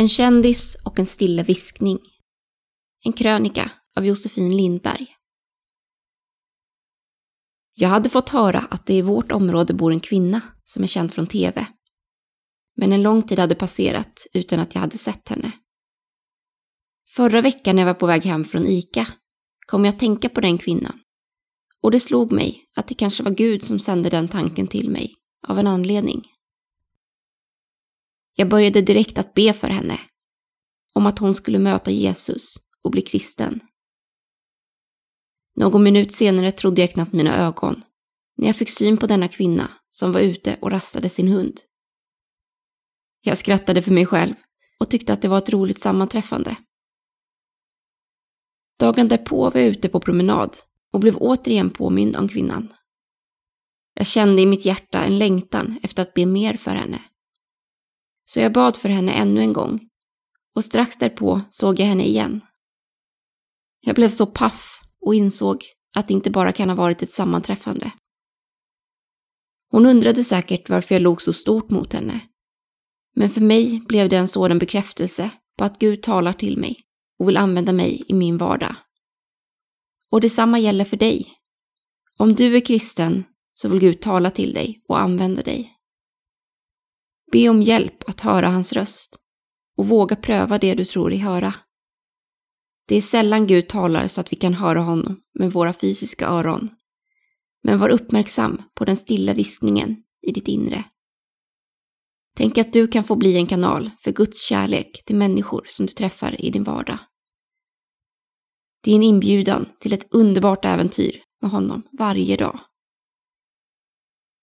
En kändis och en stilla viskning. En krönika av Josefin Lindberg. Jag hade fått höra att det i vårt område bor en kvinna som är känd från TV. Men en lång tid hade passerat utan att jag hade sett henne. Förra veckan när jag var på väg hem från ICA kom jag att tänka på den kvinnan. Och det slog mig att det kanske var Gud som sände den tanken till mig, av en anledning. Jag började direkt att be för henne, om att hon skulle möta Jesus och bli kristen. Någon minut senare trodde jag knappt mina ögon, när jag fick syn på denna kvinna som var ute och rastade sin hund. Jag skrattade för mig själv och tyckte att det var ett roligt sammanträffande. Dagen därpå var jag ute på promenad och blev återigen påmind om kvinnan. Jag kände i mitt hjärta en längtan efter att be mer för henne. Så jag bad för henne ännu en gång och strax därpå såg jag henne igen. Jag blev så paff och insåg att det inte bara kan ha varit ett sammanträffande. Hon undrade säkert varför jag låg så stort mot henne. Men för mig blev det en sådan bekräftelse på att Gud talar till mig och vill använda mig i min vardag. Och detsamma gäller för dig. Om du är kristen så vill Gud tala till dig och använda dig. Be om hjälp att höra hans röst och våga pröva det du tror dig höra. Det är sällan Gud talar så att vi kan höra honom med våra fysiska öron. Men var uppmärksam på den stilla viskningen i ditt inre. Tänk att du kan få bli en kanal för Guds kärlek till människor som du träffar i din vardag. Det är en inbjudan till ett underbart äventyr med honom varje dag.